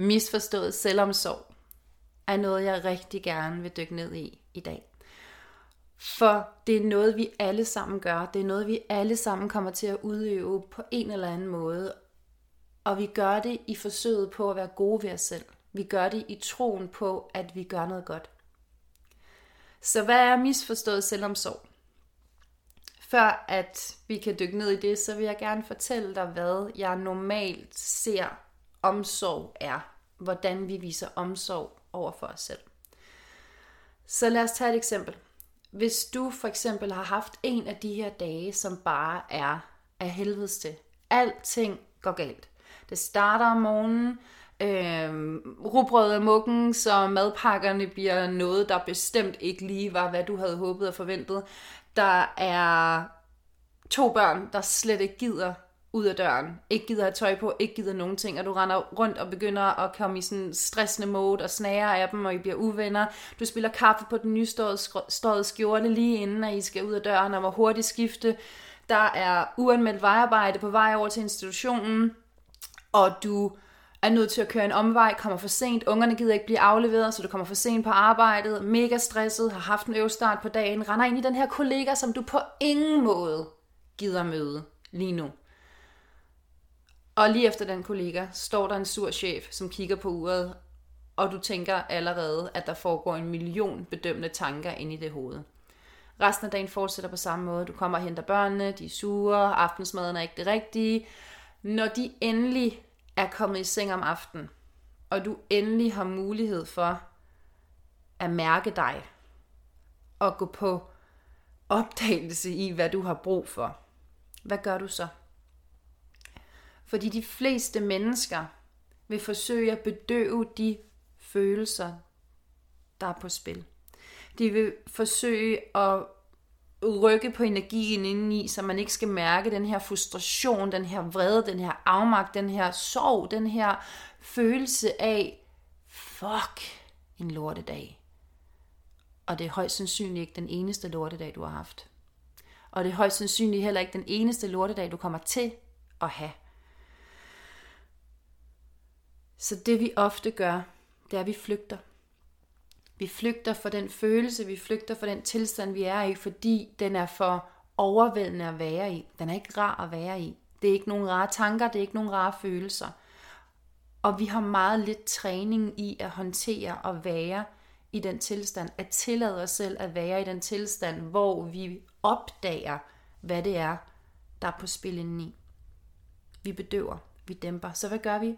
misforstået selvomsorg er noget, jeg rigtig gerne vil dykke ned i i dag. For det er noget, vi alle sammen gør. Det er noget, vi alle sammen kommer til at udøve på en eller anden måde. Og vi gør det i forsøget på at være gode ved os selv. Vi gør det i troen på, at vi gør noget godt. Så hvad er misforstået selvomsorg? Før at vi kan dykke ned i det, så vil jeg gerne fortælle dig, hvad jeg normalt ser omsorg er. Hvordan vi viser omsorg over for os selv. Så lad os tage et eksempel. Hvis du for eksempel har haft en af de her dage, som bare er af helvedes til. Alting går galt. Det starter om morgenen, øh, rugbrød af mukken, så madpakkerne bliver noget, der bestemt ikke lige var, hvad du havde håbet og forventet. Der er to børn, der slet ikke gider ud af døren, ikke gider have tøj på, ikke gider nogen ting, og du render rundt og begynder at komme i sådan stressende mode og snager af dem, og I bliver uvenner. Du spiller kaffe på den nyståede skjorte lige inden, at I skal ud af døren, og må hurtigt skifte. Der er uanmeldt vejarbejde på vej over til institutionen, og du er nødt til at køre en omvej, kommer for sent, ungerne gider ikke blive afleveret, så du kommer for sent på arbejdet, mega stresset, har haft en øvstart på dagen, render ind i den her kollega, som du på ingen måde gider møde lige nu. Og lige efter den kollega står der en sur chef, som kigger på uret, og du tænker allerede, at der foregår en million bedømmende tanker ind i det hoved. Resten af dagen fortsætter på samme måde. Du kommer og henter børnene, de er sure, aftensmaden er ikke det rigtige. Når de endelig er kommet i seng om aftenen, og du endelig har mulighed for at mærke dig, og gå på opdagelse i, hvad du har brug for, hvad gør du så? Fordi de fleste mennesker vil forsøge at bedøve de følelser, der er på spil. De vil forsøge at rykke på energien indeni, så man ikke skal mærke den her frustration, den her vrede, den her afmagt, den her sorg, den her følelse af, fuck, en lortedag. Og det er højst sandsynligt ikke den eneste lortedag, du har haft. Og det er højst sandsynligt heller ikke den eneste lortedag, du kommer til at have. Så det vi ofte gør, det er, at vi flygter. Vi flygter for den følelse, vi flygter for den tilstand, vi er i, fordi den er for overvældende at være i. Den er ikke rar at være i. Det er ikke nogen rare tanker, det er ikke nogen rare følelser. Og vi har meget lidt træning i at håndtere og være i den tilstand, at tillade os selv at være i den tilstand, hvor vi opdager, hvad det er, der er på spil indeni. Vi bedøver, vi dæmper. Så hvad gør vi?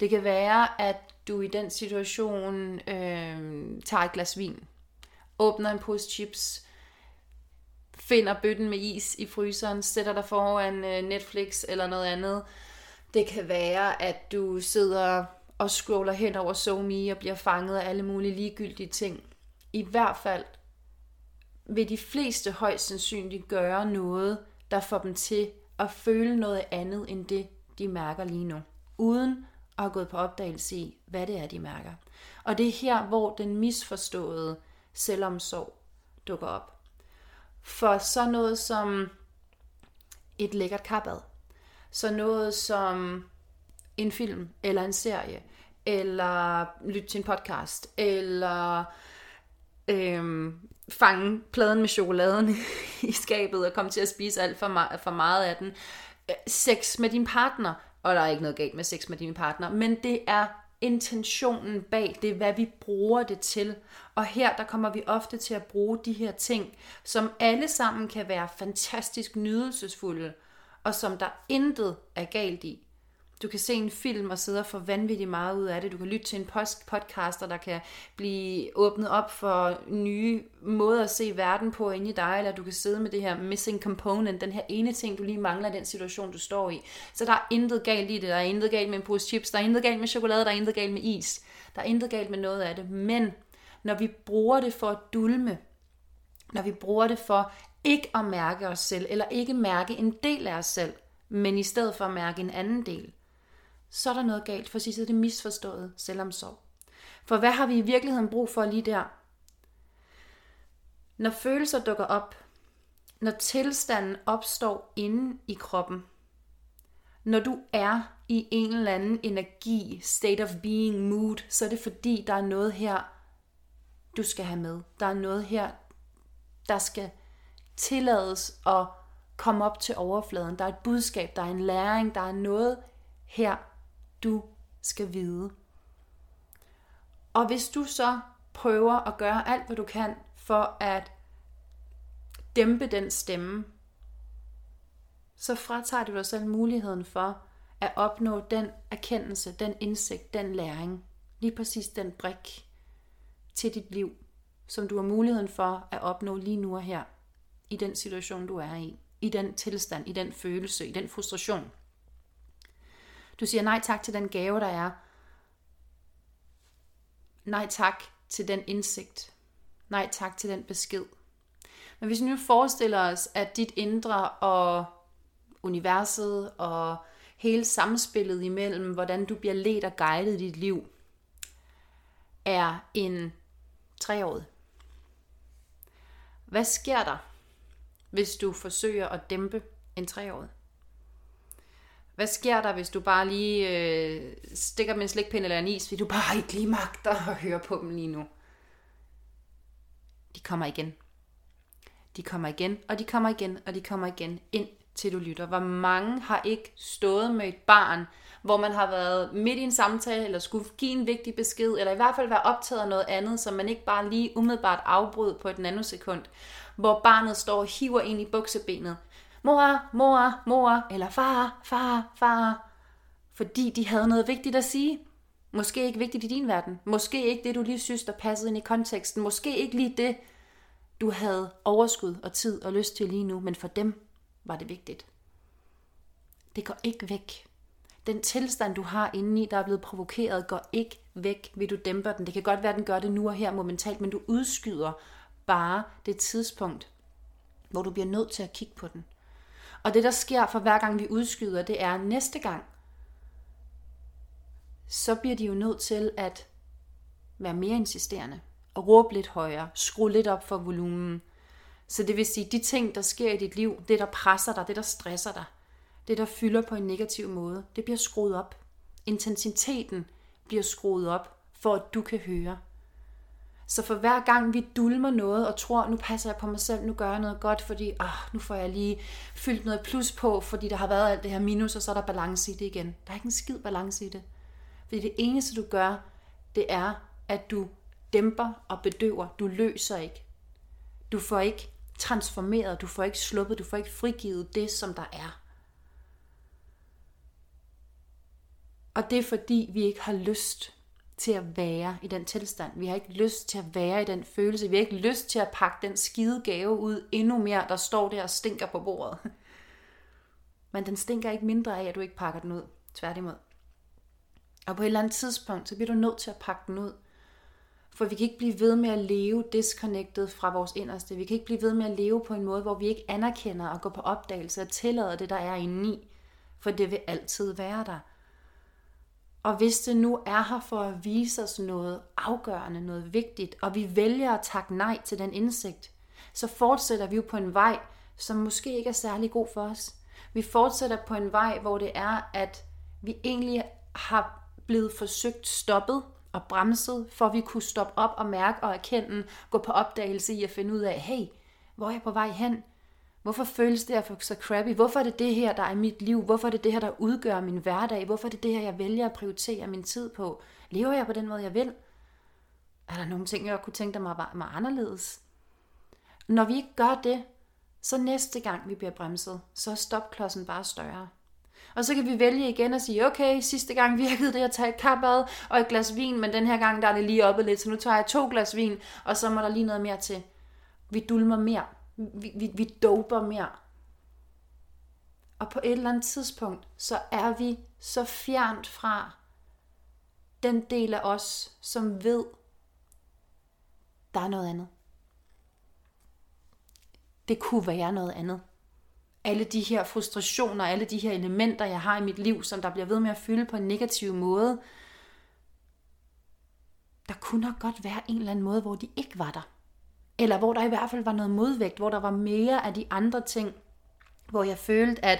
Det kan være, at du i den situation øh, tager et glas vin, åbner en pose chips, finder bøtten med is i fryseren, sætter dig foran øh, Netflix eller noget andet. Det kan være, at du sidder og scroller hen over SoMe og bliver fanget af alle mulige ligegyldige ting. I hvert fald vil de fleste højst sandsynligt gøre noget, der får dem til at føle noget andet end det, de mærker lige nu. Uden og har gået på opdagelse i, hvad det er, de mærker. Og det er her, hvor den misforståede selvomsorg dukker op. For så noget som et lækkert kappad, så noget som en film eller en serie, eller lytte til en podcast, eller øhm, fange pladen med chokoladen i skabet og komme til at spise alt for, meget, for meget af den. Øh, sex med din partner og der er ikke noget galt med sex med din partner, men det er intentionen bag, det er hvad vi bruger det til. Og her der kommer vi ofte til at bruge de her ting, som alle sammen kan være fantastisk nydelsesfulde, og som der intet er galt i. Du kan se en film og sidde og få vanvittigt meget ud af det. Du kan lytte til en podcast, der kan blive åbnet op for nye måder at se verden på inde i dig, eller du kan sidde med det her missing component, den her ene ting, du lige mangler i den situation, du står i. Så der er intet galt i det. Der er intet galt med en pose chips, der er intet galt med chokolade, der er intet galt med is. Der er intet galt med noget af det. Men når vi bruger det for at dulme, når vi bruger det for ikke at mærke os selv, eller ikke mærke en del af os selv, men i stedet for at mærke en anden del, så er der noget galt, for sidst er det misforstået selvomsorg. For hvad har vi i virkeligheden brug for lige der? Når følelser dukker op, når tilstanden opstår inde i kroppen, Når du er i en eller anden energi, state of being, mood, så er det fordi, der er noget her, du skal have med. Der er noget her, der skal tillades at komme op til overfladen. Der er et budskab, der er en læring, der er noget her, du skal vide. Og hvis du så prøver at gøre alt, hvad du kan for at dæmpe den stemme, så fratager du dig selv muligheden for at opnå den erkendelse, den indsigt, den læring, lige præcis den brik til dit liv, som du har muligheden for at opnå lige nu og her, i den situation, du er i, i den tilstand, i den følelse, i den frustration. Du siger nej tak til den gave, der er. Nej tak til den indsigt. Nej tak til den besked. Men hvis vi nu forestiller os, at dit indre og universet og hele samspillet imellem, hvordan du bliver ledt og guidet i dit liv, er en treårig. Hvad sker der, hvis du forsøger at dæmpe en treårig? Hvad sker der, hvis du bare lige øh, stikker med en slikpind eller en is, fordi du bare ikke lige magter at høre på dem lige nu? De kommer igen. De kommer igen, og de kommer igen, og de kommer igen ind til du lytter. Hvor mange har ikke stået med et barn, hvor man har været midt i en samtale, eller skulle give en vigtig besked, eller i hvert fald være optaget af noget andet, som man ikke bare lige umiddelbart afbrød på et nanosekund, hvor barnet står og hiver ind i buksebenet. Mor, mor, mor, eller far, far, far. Fordi de havde noget vigtigt at sige. Måske ikke vigtigt i din verden. Måske ikke det, du lige synes, der passede ind i konteksten. Måske ikke lige det, du havde overskud og tid og lyst til lige nu, men for dem var det vigtigt. Det går ikke væk. Den tilstand, du har indeni, der er blevet provokeret, går ikke væk, ved du dæmper den. Det kan godt være, at den gør det nu og her momentalt, men du udskyder bare det tidspunkt, hvor du bliver nødt til at kigge på den. Og det, der sker for hver gang vi udskyder, det er næste gang, så bliver de jo nødt til at være mere insisterende og råbe lidt højere, skrue lidt op for volumen. Så det vil sige, de ting, der sker i dit liv, det der presser dig, det der stresser dig, det der fylder på en negativ måde, det bliver skruet op. Intensiteten bliver skruet op, for at du kan høre. Så for hver gang vi dulmer noget og tror, nu passer jeg på mig selv, nu gør jeg noget godt, fordi oh, nu får jeg lige fyldt noget plus på, fordi der har været alt det her minus, og så er der balance i det igen. Der er ikke en skid balance i det. Fordi det eneste du gør, det er, at du dæmper og bedøver. Du løser ikke. Du får ikke transformeret, du får ikke sluppet, du får ikke frigivet det, som der er. Og det er fordi, vi ikke har lyst til at være i den tilstand. Vi har ikke lyst til at være i den følelse. Vi har ikke lyst til at pakke den skide gave ud endnu mere, der står der og stinker på bordet. Men den stinker ikke mindre af, at du ikke pakker den ud. Tværtimod. Og på et eller andet tidspunkt, så bliver du nødt til at pakke den ud. For vi kan ikke blive ved med at leve disconnected fra vores inderste. Vi kan ikke blive ved med at leve på en måde, hvor vi ikke anerkender og går på opdagelse og tillader det, der er indeni. For det vil altid være der. Og hvis det nu er her for at vise os noget afgørende, noget vigtigt, og vi vælger at takke nej til den indsigt, så fortsætter vi jo på en vej, som måske ikke er særlig god for os. Vi fortsætter på en vej, hvor det er, at vi egentlig har blevet forsøgt stoppet og bremset, for at vi kunne stoppe op og mærke og erkende, gå på opdagelse i at finde ud af, hey, hvor er jeg på vej hen? Hvorfor føles det her så crappy? Hvorfor er det det her, der er mit liv? Hvorfor er det det her, der udgør min hverdag? Hvorfor er det det her, jeg vælger at prioritere min tid på? Lever jeg på den måde, jeg vil? Er der nogle ting, jeg kunne tænke mig var, var anderledes? Når vi ikke gør det, så næste gang vi bliver bremset, så er stopklodsen bare større. Og så kan vi vælge igen og sige, okay, sidste gang virkede det at tage et kappad og et glas vin, men den her gang der er det lige oppe lidt, så nu tager jeg to glas vin, og så må der lige noget mere til. Vi dulmer mere. Vi, vi, vi doper mere. Og på et eller andet tidspunkt, så er vi så fjernt fra den del af os, som ved, der er noget andet. Det kunne være noget andet alle de her frustrationer, alle de her elementer, jeg har i mit liv, som der bliver ved med at fylde på en negativ måde, der kunne nok godt være en eller anden måde, hvor de ikke var der. Eller hvor der i hvert fald var noget modvægt, hvor der var mere af de andre ting, hvor jeg følte, at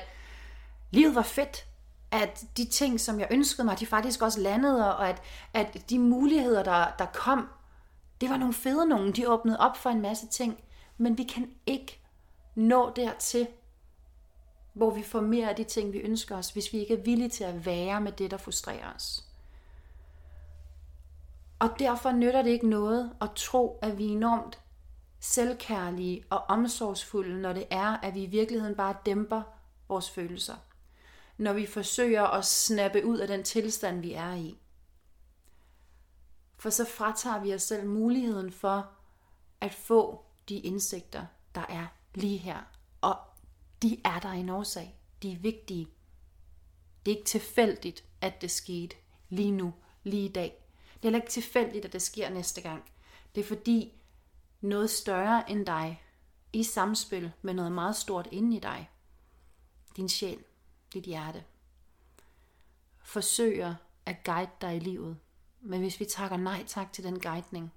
livet var fedt, at de ting, som jeg ønskede mig, de faktisk også landede, og at, at de muligheder, der, der kom, det var nogle fede nogen. De åbnede op for en masse ting. Men vi kan ikke nå dertil, hvor vi får mere af de ting, vi ønsker os, hvis vi ikke er villige til at være med det, der frustrerer os. Og derfor nytter det ikke noget at tro, at vi er enormt selvkærlige og omsorgsfulde, når det er, at vi i virkeligheden bare dæmper vores følelser. Når vi forsøger at snappe ud af den tilstand, vi er i. For så fratager vi os selv muligheden for at få de indsigter, der er lige her. Og de er der i en årsag. De er vigtige. Det er ikke tilfældigt, at det skete lige nu, lige i dag. Det er heller ikke tilfældigt, at det sker næste gang. Det er fordi noget større end dig, i samspil med noget meget stort inde i dig, din sjæl, dit hjerte, forsøger at guide dig i livet. Men hvis vi takker nej tak til den guidning,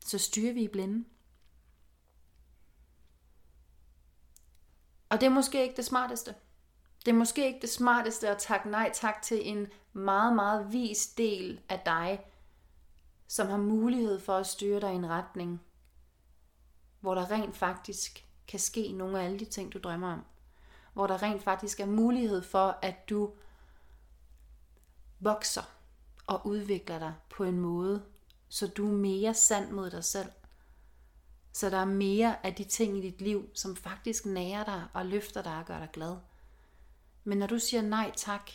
så styrer vi i blinde. Og det er måske ikke det smarteste. Det er måske ikke det smarteste at takke nej tak til en meget, meget vis del af dig, som har mulighed for at styre dig i en retning, hvor der rent faktisk kan ske nogle af alle de ting, du drømmer om. Hvor der rent faktisk er mulighed for, at du vokser og udvikler dig på en måde, så du er mere sand mod dig selv. Så der er mere af de ting i dit liv, som faktisk nærer dig og løfter dig og gør dig glad. Men når du siger nej tak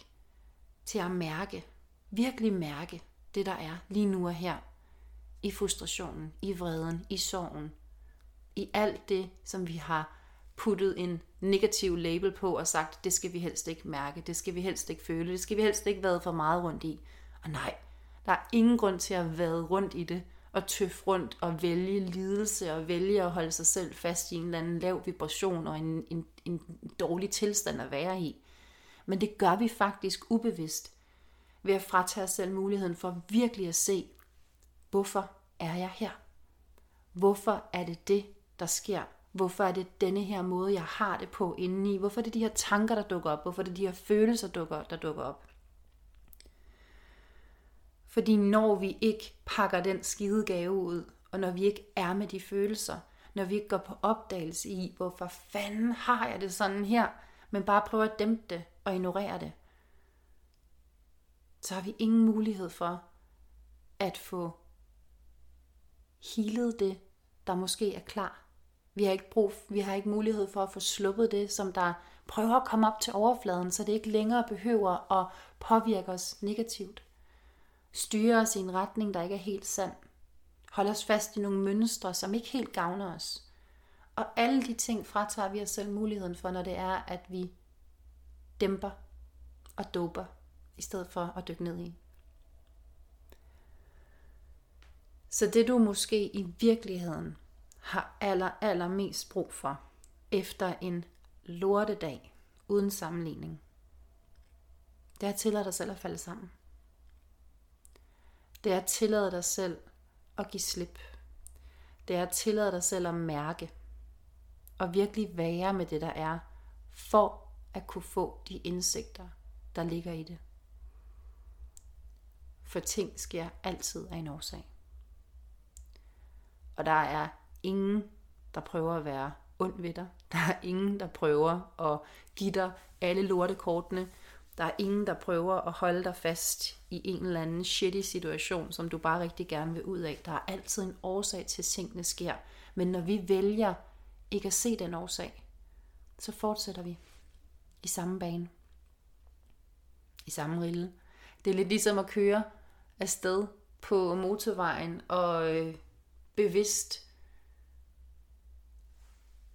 til at mærke, virkelig mærke det der er lige nu og her, i frustrationen, i vreden, i sorgen, i alt det, som vi har puttet en negativ label på og sagt, det skal vi helst ikke mærke, det skal vi helst ikke føle, det skal vi helst ikke være for meget rundt i. Og nej, der er ingen grund til at vade rundt i det, og tøffe rundt og vælge lidelse og vælge at holde sig selv fast i en eller anden lav vibration og en, en, en dårlig tilstand at være i. Men det gør vi faktisk ubevidst ved at fratage os selv muligheden for virkelig at se, hvorfor er jeg her? Hvorfor er det det, der sker? Hvorfor er det denne her måde, jeg har det på indeni? Hvorfor er det de her tanker, der dukker op? Hvorfor er det de her følelser, dukker, der dukker op? Fordi når vi ikke pakker den skide gave ud, og når vi ikke er med de følelser, når vi ikke går på opdagelse i, hvorfor fanden har jeg det sådan her, men bare prøver at dæmpe det og ignorere det, så har vi ingen mulighed for at få healet det, der måske er klar. Vi har ikke brug, vi har ikke mulighed for at få sluppet det, som der prøver at komme op til overfladen, så det ikke længere behøver at påvirke os negativt styre os i en retning, der ikke er helt sand. Holde os fast i nogle mønstre, som ikke helt gavner os. Og alle de ting fratager vi os selv muligheden for, når det er, at vi dæmper og doper, i stedet for at dykke ned i. Så det du måske i virkeligheden har aller, aller mest brug for, efter en lortedag uden sammenligning, det er at tillade dig selv at falde sammen det er at tillade dig selv at give slip. Det er at tillade dig selv at mærke. Og virkelig være med det, der er, for at kunne få de indsigter, der ligger i det. For ting sker altid af en årsag. Og der er ingen, der prøver at være ond ved dig. Der er ingen, der prøver at give dig alle lortekortene. Der er ingen, der prøver at holde dig fast i en eller anden shitty situation, som du bare rigtig gerne vil ud af. Der er altid en årsag til, at tingene sker. Men når vi vælger ikke at se den årsag, så fortsætter vi i samme bane. I samme rille. Det er lidt ligesom at køre afsted på motorvejen og øh, bevidst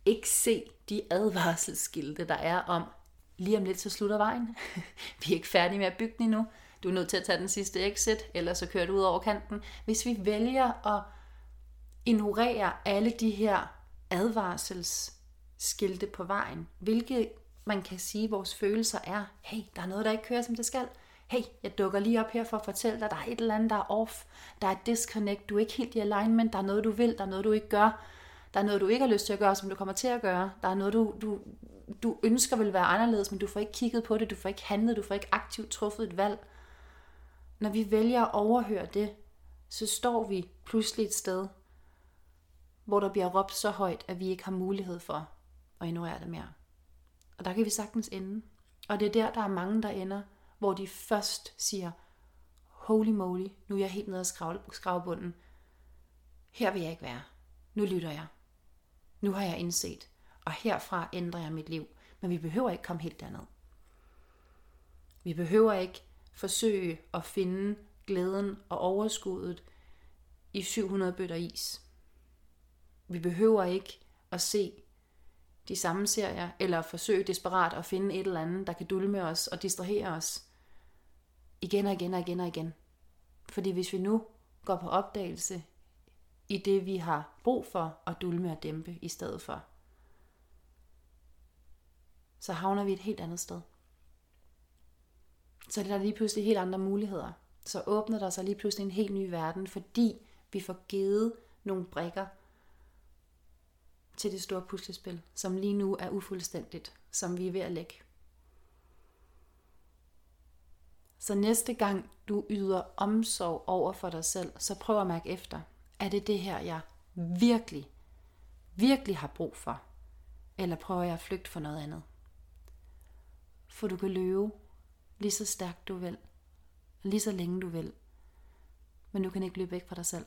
ikke se de advarselsskilte, der er om, lige om lidt så slutter vejen. vi er ikke færdige med at bygge den endnu. Du er nødt til at tage den sidste exit, eller så kører du ud over kanten. Hvis vi vælger at ignorere alle de her advarselsskilte på vejen, hvilket man kan sige, vores følelser er, hey, der er noget, der ikke kører, som det skal. Hey, jeg dukker lige op her for at fortælle dig, der er et eller andet, der er off. Der er et disconnect, du er ikke helt i alignment, der er noget, du vil, der er noget, du ikke gør. Der er noget, du ikke har lyst til at gøre, som du kommer til at gøre. Der er noget, du, du du ønsker vil være anderledes, men du får ikke kigget på det, du får ikke handlet, du får ikke aktivt truffet et valg. Når vi vælger at overhøre det, så står vi pludselig et sted, hvor der bliver råbt så højt, at vi ikke har mulighed for at ignorere det mere. Og der kan vi sagtens ende. Og det er der, der er mange, der ender, hvor de først siger, holy moly, nu er jeg helt nede af skravbunden. Her vil jeg ikke være. Nu lytter jeg. Nu har jeg indset. Og herfra ændrer jeg mit liv. Men vi behøver ikke komme helt derned. Vi behøver ikke forsøge at finde glæden og overskuddet i 700 bøtter is. Vi behøver ikke at se de samme serier, eller forsøge desperat at finde et eller andet, der kan dulme os og distrahere os igen og igen og igen og igen. Fordi hvis vi nu går på opdagelse i det, vi har brug for at dulme og dæmpe i stedet for, så havner vi et helt andet sted. Så er der lige pludselig helt andre muligheder. Så åbner der sig lige pludselig en helt ny verden, fordi vi får givet nogle brikker til det store puslespil, som lige nu er ufuldstændigt, som vi er ved at lægge. Så næste gang du yder omsorg over for dig selv, så prøv at mærke efter. Er det det her, jeg virkelig, virkelig har brug for? Eller prøver jeg at flygte for noget andet? For du kan løbe lige så stærkt du vil, lige så længe du vil. Men du kan ikke løbe væk fra dig selv.